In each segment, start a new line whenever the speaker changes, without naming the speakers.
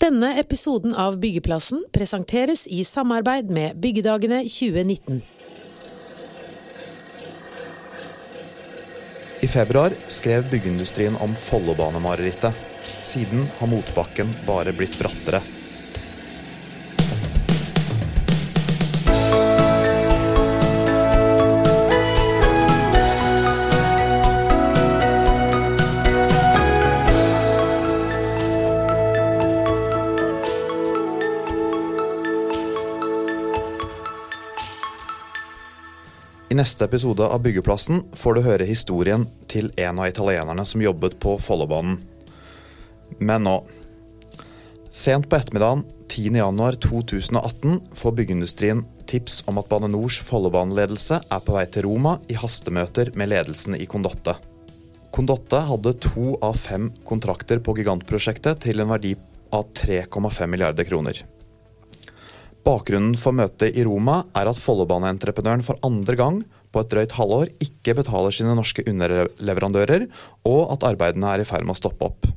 Denne episoden av Byggeplassen presenteres i samarbeid med Byggedagene 2019.
I februar skrev byggeindustrien om Follobanemarerittet. Siden har motbakken bare blitt brattere. Neste episode av Byggeplassen får du høre historien til en av italienerne som jobbet på Follobanen. Men nå Sent på ettermiddagen 10.1.2018 får byggeindustrien tips om at Bane Nors Follobaneledelse er på vei til Roma i hastemøter med ledelsen i Condotte. Condotte hadde to av fem kontrakter på gigantprosjektet til en verdi av 3,5 milliarder kroner. Bakgrunnen for møtet i Roma er at Follobaneentreprenøren for andre gang på et drøyt halvår ikke betaler sine norske underleverandører, og at arbeidene er i ferd med å stoppe opp.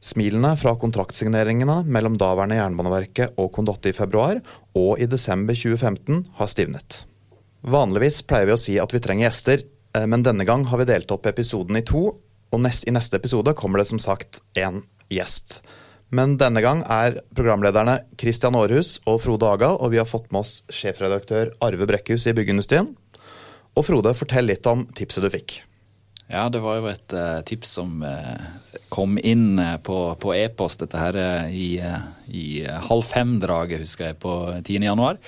Smilene fra kontraktsigneringene mellom daværende Jernbaneverket og Condotte i februar og i desember 2015 har stivnet. Vanligvis pleier vi å si at vi trenger gjester, eh, men denne gang har vi delt opp episoden i to, og i neste episode kommer det som sagt én gjest. Men denne gang er programlederne Christian Aarhus og Frode Aga, og vi har fått med oss sjefredaktør Arve Brekkhus i Byggeindustrien. Og Frode, fortell litt om tipset du fikk.
Ja, det var jo et uh, tips som uh, kom inn uh, på e-post, dette her i, i halv fem-draget, husker jeg, på 10. januar.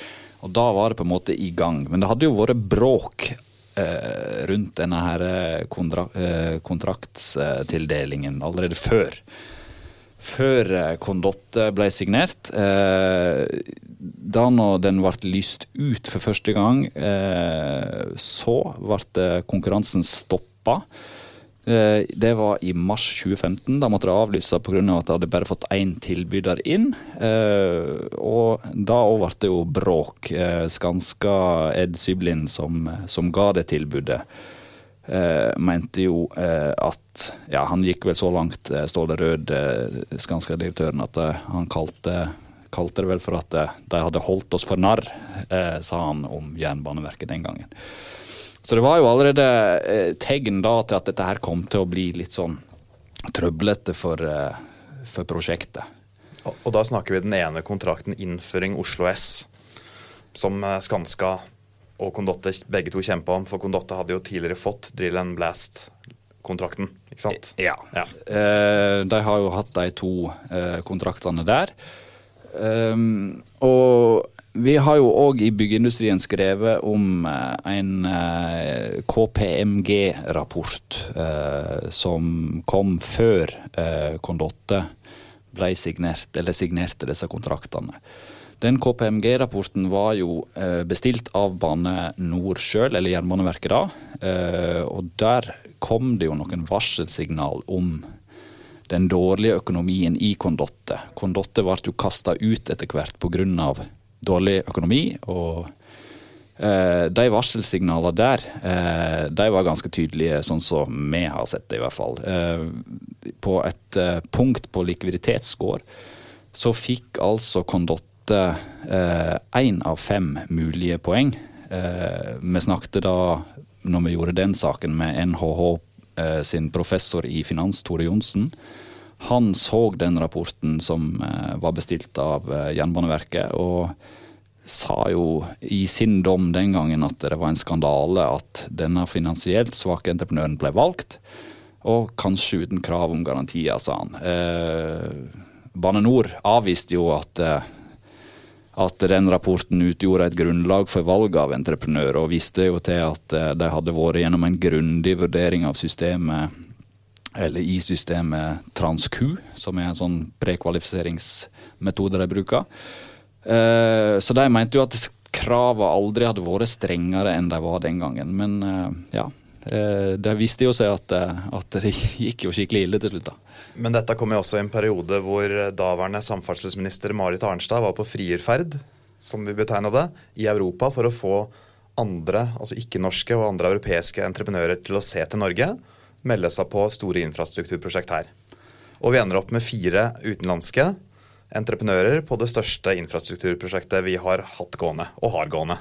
Og da var det på en måte i gang. Men det hadde jo vært bråk rundt denne her kontra kontraktstildelingen allerede før. Før Condotte ble signert. Da når den ble lyst ut for første gang, så ble konkurransen stoppa. Eh, det var i mars 2015. Da måtte det avlyse pga. At det hadde bare fått én tilbyder inn. Eh, og da òg ble det jo bråk. Eh, Skanska Ed Syblin, som, som ga det tilbudet, mente jo at Ja, han gikk vel så langt, Ståle Rød, Skanska-direktøren, at han kalte kalte det vel for at de hadde holdt oss for narr, sa han om Jernbaneverket den gangen. Så det var jo allerede eh, tegn da til at dette her kom til å bli litt sånn trøblete for, eh, for prosjektet.
Og, og, da snakker vi den ene kontrakten innføring Oslo S, som eh, Skanska og Condotte begge to kjempa om. For Condotte hadde jo tidligere fått Drill and Blast-kontrakten, ikke sant?
Ja. ja. Eh, de har jo hatt de to eh, kontraktene der. Um, og vi har jo òg i byggeindustrien skrevet om eh, en eh, KPMG-rapport eh, som kom før Condotte ble signert, eller signerte disse kontraktene. Den KPMG-rapporten var jo bestilt av Bane Nor sjøl, eller Jernbaneverket da. Og der kom det jo noen varselsignal om den dårlige økonomien i Kondotte. Kondotte ble jo kasta ut etter hvert pga dårlig økonomi. og eh, de varselsignalene der eh, de var ganske tydelige, sånn som vi har sett det, i hvert fall. Eh, på et eh, punkt på likviditetsscore så fikk altså Condotte én eh, av fem mulige poeng. Eh, vi snakket da, når vi gjorde den saken, med NHH sin professor i finans, Tore Johnsen. Han så den rapporten som eh, var bestilt av eh, Jernbaneverket, og sa jo i sin dom den gangen at det var en skandale at denne finansielt svake entreprenøren ble valgt, og kanskje uten krav om garantier, sa han. Eh, Bane Nor avviste jo at, at den rapporten utgjorde et grunnlag for valg av entreprenør, og viste jo til at de hadde vært gjennom en grundig vurdering av systemet eller i systemet TransQ, som er en sånn prekvalifiseringsmetode de bruker. Eh, så de mente jo at kravene aldri hadde vært strengere enn de var den gangen. Men eh, ja, eh, det viste jo seg at, at, det gikk jo skikkelig ille til slutt. da.
Men dette kom jo også i en periode hvor daværende samferdselsminister Marit Arnstad var på frierferd, som vi betegna det, i Europa for å få andre, altså ikke-norske og andre europeiske entreprenører til å se til Norge melde seg på store infrastrukturprosjekt her. Og vi ender opp med fire utenlandske entreprenører på det største infrastrukturprosjektet vi har hatt gående, og har gående.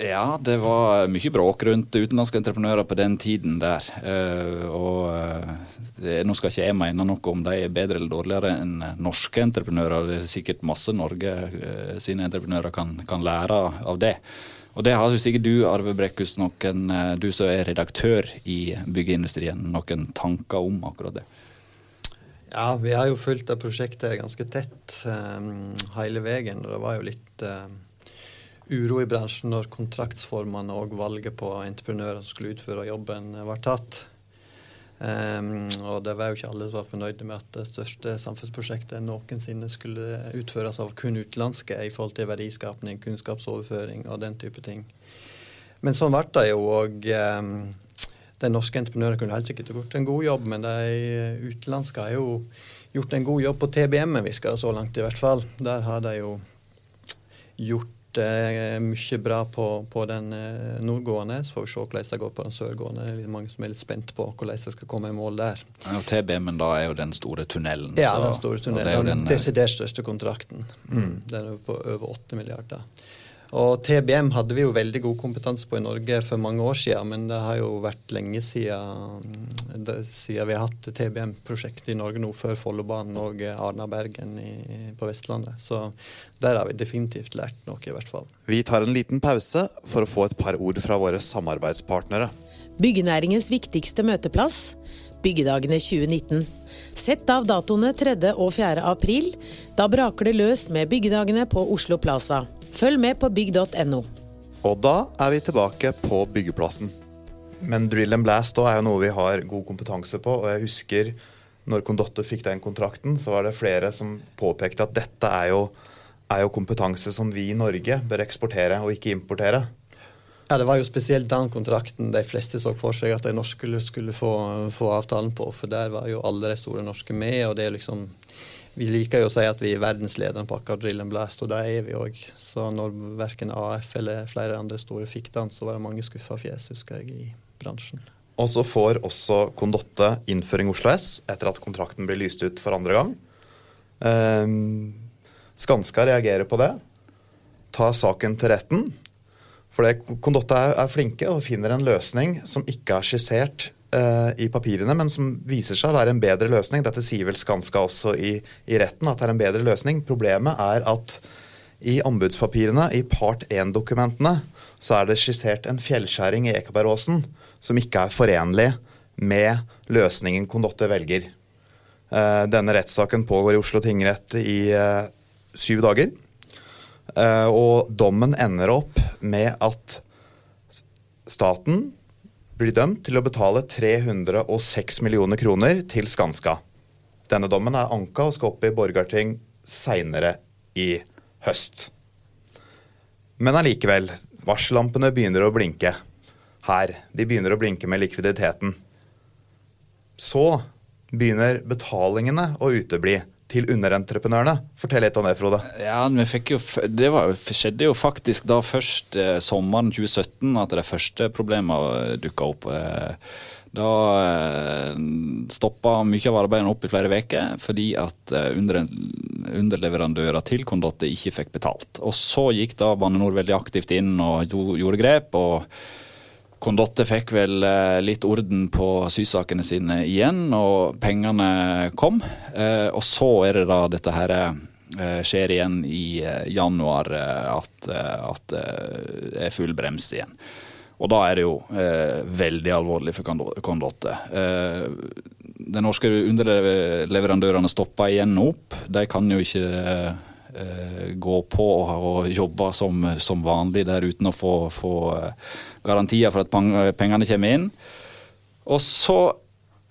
Ja, det var mye bråk rundt utenlandske entreprenører på den tiden der. Uh, og uh, det, Nå skal ikke jeg mene noe om de er bedre eller dårligere enn norske entreprenører. Det er sikkert masse Norge uh, sine entreprenører kan, kan, lære av det. Og det har sikkert du, Arve Brekkhus, noen, du som er redaktør i byggeindustrien, noen tanker om akkurat det?
Ja, vi har jo fulgt det prosjektet ganske tett um, hele veien. Det var jo litt uro i bransjen når kontraktsformene og valget på entreprenører som skulle utføre jobben, var tatt. Um, og det var jo ikke alle som var fornøyde med at det største samfunnsprosjektet noensinne skulle utføres av kun utenlandske i forhold til verdiskapning, kunnskapsoverføring og den type ting. Men sånn ble det jo. og um, De norske entreprenørene kunne helt sikkert gjort en god jobb, men de utenlandske har jo gjort en god jobb på TBM-en, virker det så langt i hvert fall. Der har de jo gjort mye bra på, på den eh, nordgående. Så får vi se hvordan det går på den sørgående. Det er litt mange som er litt spent på hvordan det skal komme i mål der.
Ja, TBM-en da er jo den store tunnelen?
Ja, så, den store tunnelen. det Den, den eh, desidert største kontrakten. Mm. Den er på over 8 milliarder. Og TBM hadde vi jo veldig god kompetanse på i Norge for mange år siden, men det har jo vært lenge siden, siden vi har hatt TBM-prosjekt i Norge nå, før Follobanen og Arna-Bergen på Vestlandet. Så der har vi definitivt lært noe, i hvert fall.
Vi tar en liten pause for å få et par ord fra våre samarbeidspartnere.
Byggenæringens viktigste møteplass, Byggedagene 2019. Sett av datoene 3. og 4. april. Da braker det løs med Byggedagene på Oslo Plaza. Følg med på bygg.no.
Og da er vi tilbake på byggeplassen. Men drill and blast er jo noe vi har god kompetanse på. Og jeg husker når Condotte fikk den kontrakten, så var det flere som påpekte at dette er jo, er jo kompetanse som vi i Norge bør eksportere og ikke importere.
Ja, Det var jo spesielt den kontrakten de fleste så for seg at de norske skulle få, få avtalen på. For der var jo alle de store norske med. og det er liksom vi liker jo å si at vi er verdensledende på akkurat drill and blast, og det er vi òg. Så når verken AF eller flere andre store fikk den, så var det mange skuffa fjes, husker jeg, i bransjen.
Og så får også Kondotte innføring Oslo S etter at kontrakten blir lyst ut for andre gang. Um, Skanska reagerer på det, tar saken til retten. For Kondotte er flinke og finner en løsning som ikke er skissert uh, i papirene, men som viser seg å være en bedre løsning. Dette sier vel Skanska også i, i, retten, at det er en bedre løsning. Problemet er at i anbudspapirene, i part 1-dokumentene, så er det skissert en fjellskjæring i Ekebergåsen som ikke er forenlig med løsningen Condotte velger. Uh, denne rettssaken pågår i Oslo tingrett i uh, syv dager. og dommen ender opp med at staten blir dømt til å betale 306 millioner kroner til Skanska. Denne dommen er anka og skal opp i Borgarting seinere i høst. Men allikevel, varsellampene begynner å blinke her. De begynner å blinke med likviditeten. Så begynner betalingene å utebli til underentreprenørene. Fortell litt om det, Frode.
Ja, jo, Det var, skjedde jo faktisk da først eh, sommeren 2017 at de første problemene dukka opp. Eh, da eh, stoppa mye av arbeidene opp i flere uker fordi at eh, under, underleverandører til Kondotte ikke fikk betalt. Og så gikk da Bane Nor veldig aktivt inn og gjorde grep. og Condotte fikk vel eh, litt orden på sysakene sine igjen, og pengene kom. Eh, og så er det da dette her eh, skjer igjen i januar, at, at det er full brems igjen. Og da er det jo veldig alvorlig for Kondotte. Eh, de norske underleverandørene stopper igjen opp. De kan jo ikke gå på og jobbe som, som, vanlig der uten å få, få garantier for at pengene kommer inn. Og så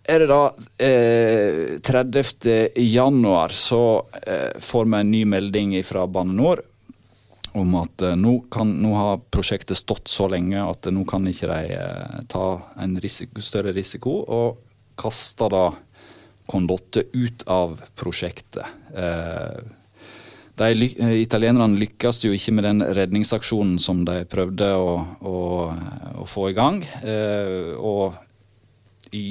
er det da eh, 30. januar så eh, får vi en ny melding fra Bane NOR om at eh, nå, kan, nå, har prosjektet stått så lenge at nå kan ikke de eh, ta en risiko, større risiko, og kaster da Kondotte ut av prosjektet. Eh, de, eh, italienerne lykkes jo ikke med den redningsaksjonen som de prøvde å, å, å få i gang. Eh, og i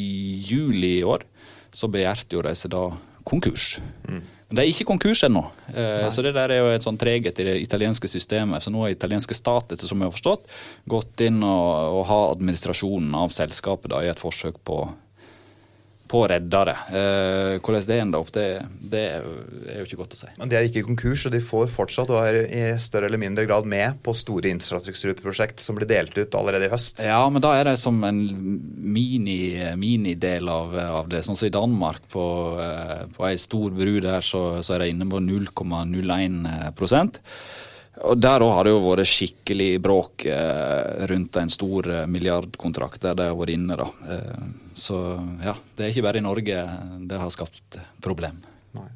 juli i år så begjærte jo de seg da konkurs. Mm. Men det er ikke konkurs ennå. Eh, så det der er jo et sånn treghet i det italienske systemet. Så nå har italienske stat, etter som jeg har forstått, gått inn og, og har administrasjonen av selskapet da, i et forsøk på på reddere. Eh, hvordan det ender opp, det, det, er jo ikke godt å si.
Men De er ikke i konkurs, og de får fortsatt og er i større eller mindre grad med på store infrastrukturprosjekt som blir delt ut allerede i høst.
Ja, men da er det som en minidel mini av, av, det. Sånn som i Danmark, på, eh, på ei stor bru der, så, så er det inne på 0,01 og Der òg har det jo vært skikkelig bråk eh, rundt en stor eh, milliardkontrakt der de har vært inne. da. Eh, så ja, det er ikke bare i Norge det har skapt problem. Nei.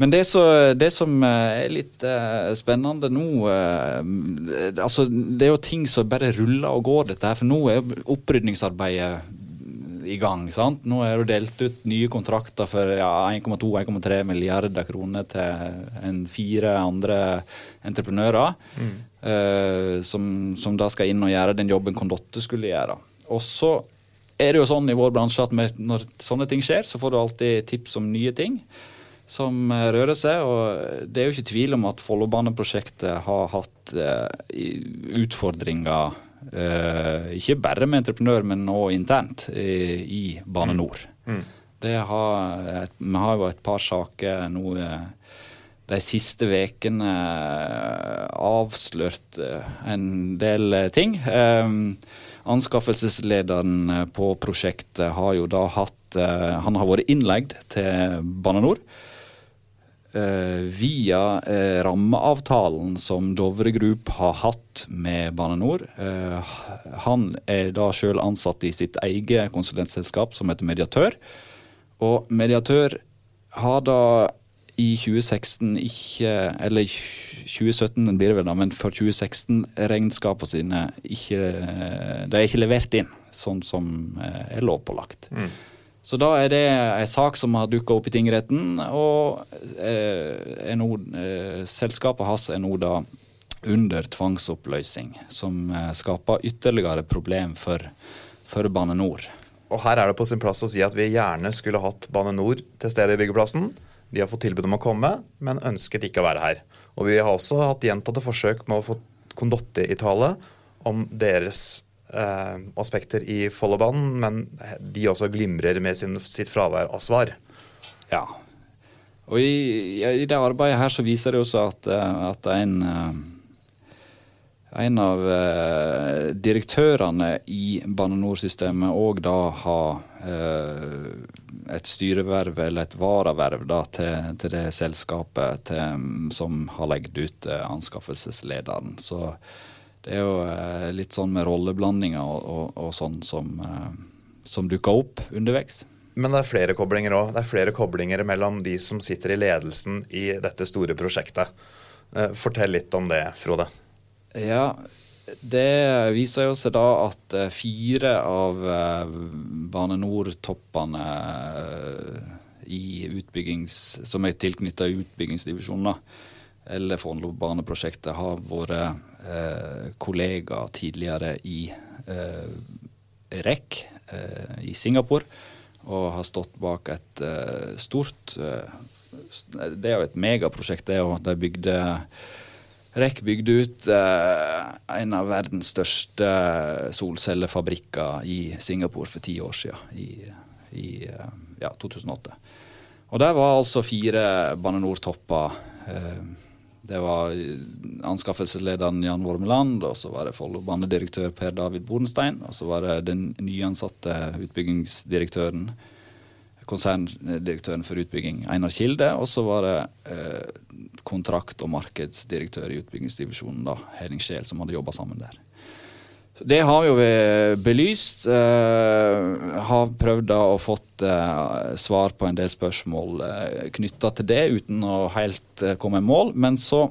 Men det, så, det, som eh, er litt eh, spennende nå eh, altså Det er jo ting som bare ruller og går, dette her. For nå er opprydningsarbeidet i gang. sant? Nå er det delt ut nye kontrakter for ja, 1,2-1,3 milliarder kroner til en fire andre entreprenører. Mm. Uh, som, som, da skal inn og gjøre den jobben Kondotte skulle gjøre. Og så er det jo sånn i vår bransje at med, når sånne ting skjer, så får du alltid tips om nye ting som uh, rører seg. Og det er jo ikke tvil om at Follobaneprosjektet har hatt eh, utfordringer ikke bare med entreprenør, men òg internt i, i Bane NOR. Mm. Mm. Har et, vi har jo et par saker nå de siste ukene avslørt en del ting. anskaffelseslederen på prosjektet har jo da hatt Han har vært innleid til Bane NOR. Eh, via eh, rammeavtalen som Dovre Group har hatt med Bane NOR. Eh, han er da sjøl ansatt i sitt eget konsulentselskap som heter Mediatør. Og Mediatør har da i 2016 ikke Eller 2017 blir det vel, da, men for 2016 regnskapene sine ikke De er ikke levert inn sånn som er lovpålagt. Mm. Så da er det en sak som har dukka opp i tingretten, og eh, NO, eh, selskapet hans er nå da under tvangsoppløsning, som eh, skaper ytterligere problem for, for Bane NOR.
Og her er det på sin plass å si at vi gjerne skulle hatt Bane NOR til stede i byggeplassen. De har fått tilbud om å komme, men ønsket ikke å være her. Og vi har også hatt gjentatte forsøk med å få Condotte i tale om deres aspekter i Follobanen, men de også glimrer med sin, sitt fravær av svar.
Ja. Og i, i, det arbeidet her så viser det også at, eh, at en, eh, en av eh, direktørene i Bane NOR-systemet òg da har eh, et styreverv eller et varaverv da, til, til, det selskapet til, som har legget ut eh, anskaffelseslederen. Så det er jo eh, litt sånn med rolleblandinger og, og, og sånn som, eh, som dukker opp underveis.
Men det er flere koblinger òg. Det er flere koblinger mellom de som sitter i ledelsen i dette store prosjektet. Eh, fortell litt om det, Frode. Ja,
det viser jo seg da at fire av Bane NOR-toppene i utbyggings, som er tilknytta utbyggingsdivisjonen, eller Fornebubaneprosjektet, har vært eh, kollega tidligere i eh, REC eh, i Singapore, og har stått bak et eh, stort eh, Det er jo et megaprosjekt, det òg. De bygde REC bygde ut eh, en av verdens største solcellefabrikker i Singapore for ti år siden, i, i ja, 2008. Og der var altså fire Bane NOR-topper. Eh, det var anskaffelseslederen Jan Wormeland, og så var det Follo-banedirektør Per David Bodenstein, og så var det den nyansatte utbyggingsdirektøren, konserndirektøren for utbygging, Einar Kilde, og så var det eh, kontrakt- og markedsdirektør i utbyggingsdivisjonen, da, Henning Scheel, som hadde jobba sammen der. Det har jo vi belyst. Uh, har prøvd å fått uh, svar på en del spørsmål uh, eh, knytta til det, uten å helt uh, komme i mål. Men så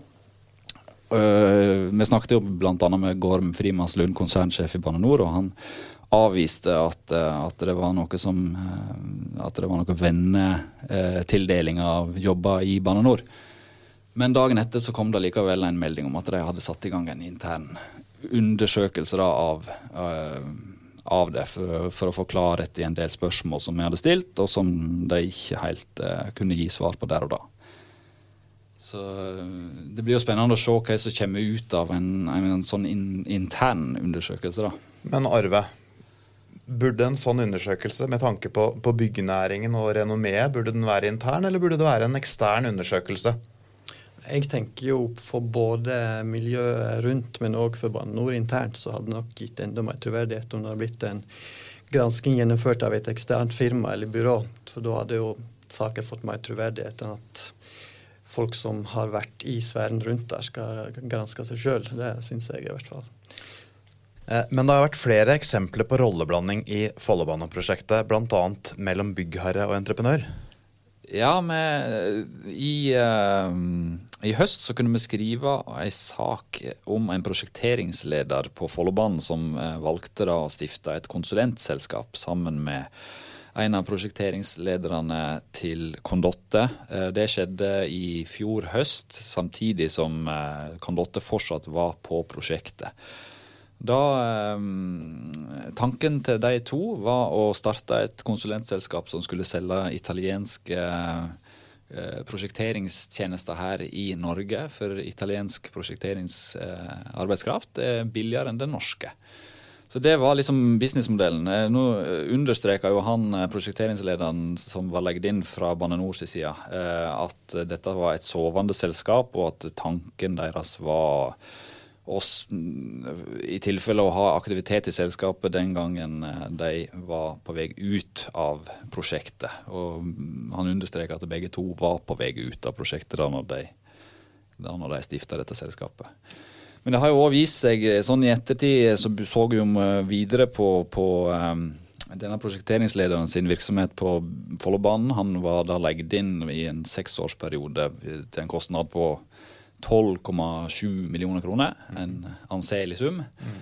Vi snakket jo bl.a. med Gorm Frimannslund, konsernsjef i Bane NOR, og han avviste at, at, det var noe som At det var noe vennetildeling av jobber i Bane NOR. Men dagen etter så kom det likevel en melding om at de hadde satt i gang en intern undersøkelser av, av det, for, for, å få klarhet i en del spørsmål som vi hadde stilt, og som de ikke helt uh, kunne gi svar på der og da. Så Det blir jo spennende å se hva som kommer ut av en, en sånn in, intern undersøkelse. da.
Men Arve, burde en sånn undersøkelse med tanke på, på byggenæringen og renommeet, burde den være intern, eller burde det være en ekstern undersøkelse?
Jeg tenker jo for både miljøet rundt, men òg for Bane NOR internt, så hadde det nok gitt enda mer troverdighet om det hadde blitt en gransking gjennomført av et eksternt firma eller byrå. For da hadde jo saken fått mer troverdighet enn at folk som har vært i sfæren rundt der, skal granske seg sjøl. Det syns jeg i hvert fall.
Eh, men det har vært flere eksempler på rolleblanding i Follobaneprosjektet, bl.a. mellom byggherre og entreprenør.
Ja, med, i, uh, i, høst så kunne vi skrive en sak om en prosjekteringsleder på Follobanen som uh, valgte da å stifte et konsulentselskap sammen med en av prosjekteringslederne til Condotte. Uh, det skjedde i fjor høst, samtidig som Condotte fortsatt var på prosjektet. Da, eh, tanken til de to var å starte et konsulentselskap som skulle selge italienske eh, prosjekteringstjenester her i Norge. For italiensk prosjekteringsarbeidskraft er billigere enn den norske. Så det var liksom businessmodellen. Eh, nå understreka jo han eh, prosjekteringslederen som var legget inn fra Bane NORs side, eh, at dette var et sovende selskap, og at tanken deres var oss, i tilfelle å ha aktivitet i selskapet den gangen eh, de var på vei ut av prosjektet. Og han understreker at begge to var på vei ut av prosjektet da når de, da når de stifta dette selskapet. Men det har jo òg vist seg, eh, sånn i ettertid så så vi jo eh, videre på, på um, denne prosjekteringslederen sin virksomhet på Follobanen. Han var da legget inn i en seksårsperiode til en kostnad på 12,7 millioner kroner. En anselig sum. Mm.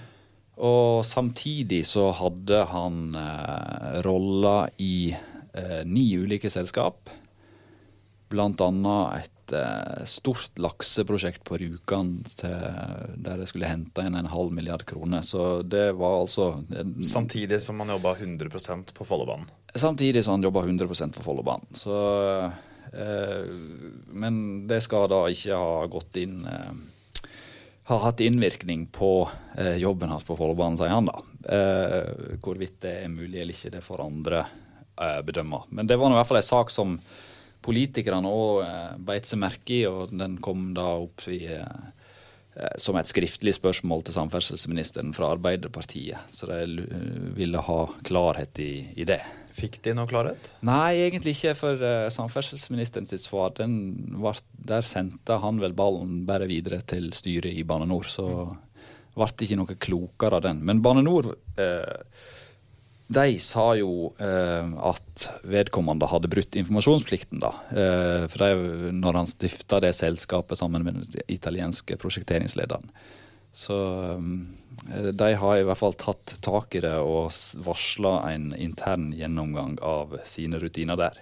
Og samtidig så hadde han eh, roller i eh, ni ulike selskap. Blant annet et eh, stort lakseprosjekt på Rjukan der jeg skulle hente inn en halv milliard kroner. Så det var altså
Samtidig som han jobba 100% på Follobanen?
Samtidig som han jobba 100% på Follobanen. Så Eh, men det skal da ikke ha gått inn eh, ha hatt innvirkning på eh, jobben hans på Follobanen, sier han da. hvorvidt det er mulig eller ikke, det får andre bedømme. Men det var i hvert fall en sak som politikerne òg beit seg merke i, og den kom da opp i som et skriftlig spørsmål til samferdselsministeren fra Arbeiderpartiet. Så de ville ha klarhet i, i det.
Fikk de noe klarhet?
Nei, egentlig ikke. For uh, samferdselsministeren sitt svar, var, der sendte han vel ballen bare videre til styret i Bane NOR. Så ble det ikke noe klokere av den. Men Bane NOR uh, de sa jo eh, at vedkommende hadde brutt informasjonsplikten. da. for de, når han stifta det selskapet sammen med den italienske prosjekteringslederen. Så Eh, de har i hvert fall tatt tak i det og varsla en intern gjennomgang av sine rutiner der.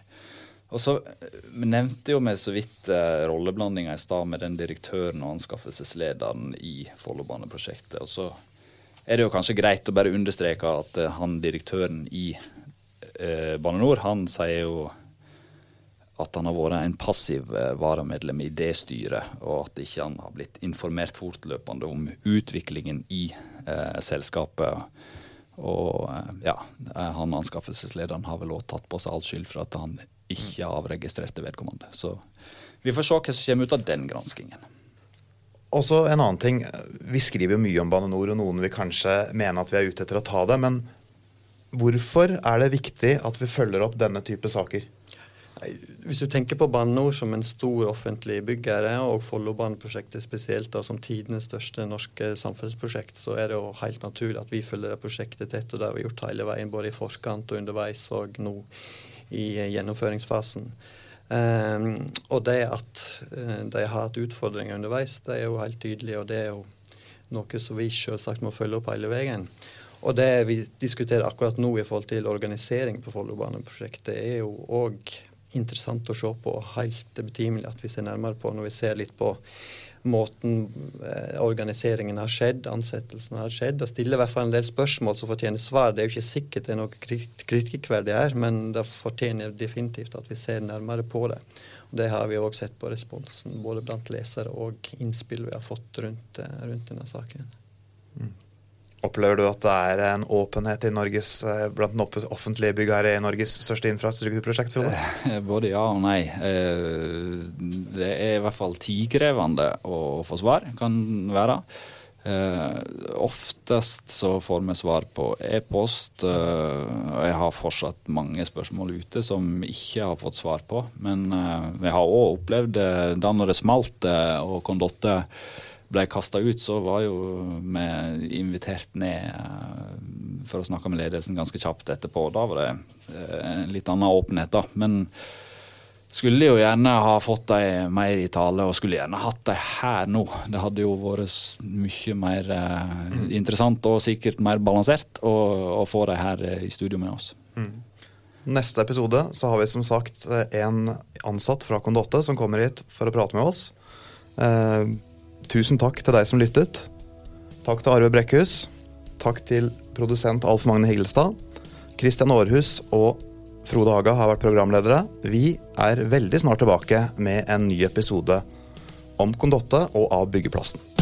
Og så eh, nevnte jo vi så vidt eh, rolleblandinga i stad med den direktøren og anskaffelseslederen i Follobaneprosjektet. Og så er det jo kanskje greit å bare understreke at eh, han direktøren i eh, Bane NOR, han sier jo at han har vært en passiv eh, varamedlem i det styret, og at ikke han har blitt informert fortløpende om utviklingen i eh, selskapet. Og eh, ja, han anskaffelseslederen har vel også tatt på seg all skyld for at han ikke avregistrerte vedkommende. Så vi får se hva som kommer ut av den granskingen.
Også en annen ting. Vi skriver jo mye om Bane NOR, og noen vil kanskje mene at vi er ute etter å ta det. Men hvorfor er det viktig at vi følger opp denne type saker?
Hvis du tenker på Bane NOR som en stor offentlig byggere, og Follobaneprosjektet spesielt da, som tidenes største norske samferdselsprosjekt, så er det jo helt naturlig at vi følger det prosjektet tett. Og det har vi gjort hele veien, både i forkant og underveis og nå i gjennomføringsfasen. Um, og det at uh, de har hatt utfordringer underveis, det er jo helt tydelig, og det er jo noe som vi selvsagt må følge opp hele veien. Og det vi diskuterer akkurat nå i forhold til organisering på Follobaneprosjektet, er jo òg interessant å se på, helt betimelig at vi ser nærmere på når vi ser litt på måten eh, organiseringen har skjedd, ansettelsen har skjedd. Det stiller i hvert fall en del spørsmål som fortjener svar. Det er jo ikke sikkert det er noe kritikkverdig her, men det fortjener definitivt at vi ser nærmere på det. Og Det har vi òg sett på responsen, både blant lesere og innspill vi har fått rundt, eh, rundt denne saken.
Mm. Opplever du at det er en åpenhet i Norges, eh, blant den offentlige byggherre i Norges største infrastrukturprosjekt? Frode?
Eh, både ja og nei. Eh, det er i hvert fall tidkrevende å få svar, kan være. Oftest så får vi svar på e-post. og Jeg har fortsatt mange spørsmål ute som ikke har fått svar på. Men vi har òg opplevd da når det smalt og Condotte ble kasta ut, så var jo vi invitert ned eh, for å snakke med ledelsen ganske kjapt etterpå. Da var det eh, en litt annen åpenhet, da. Men skulle jo gjerne ha fått dem mer i tale, og skulle gjerne hatt dem her nå. Det hadde jo vært mye mer eh, interessant og sikkert mer balansert å, å få dem her i studio med oss. Mm.
Neste episode så har vi som sagt en ansatt fra Condotte som kommer hit for å prate med oss. Eh, Tusen takk til deg som lyttet. Takk til Arve Brekkhus. Takk til produsent Alf Magne Higelstad. Kristian Aarhus og Frode Haga har vært programledere. Vi er veldig snart tilbake med en ny episode om Kondotte og av byggeplassen.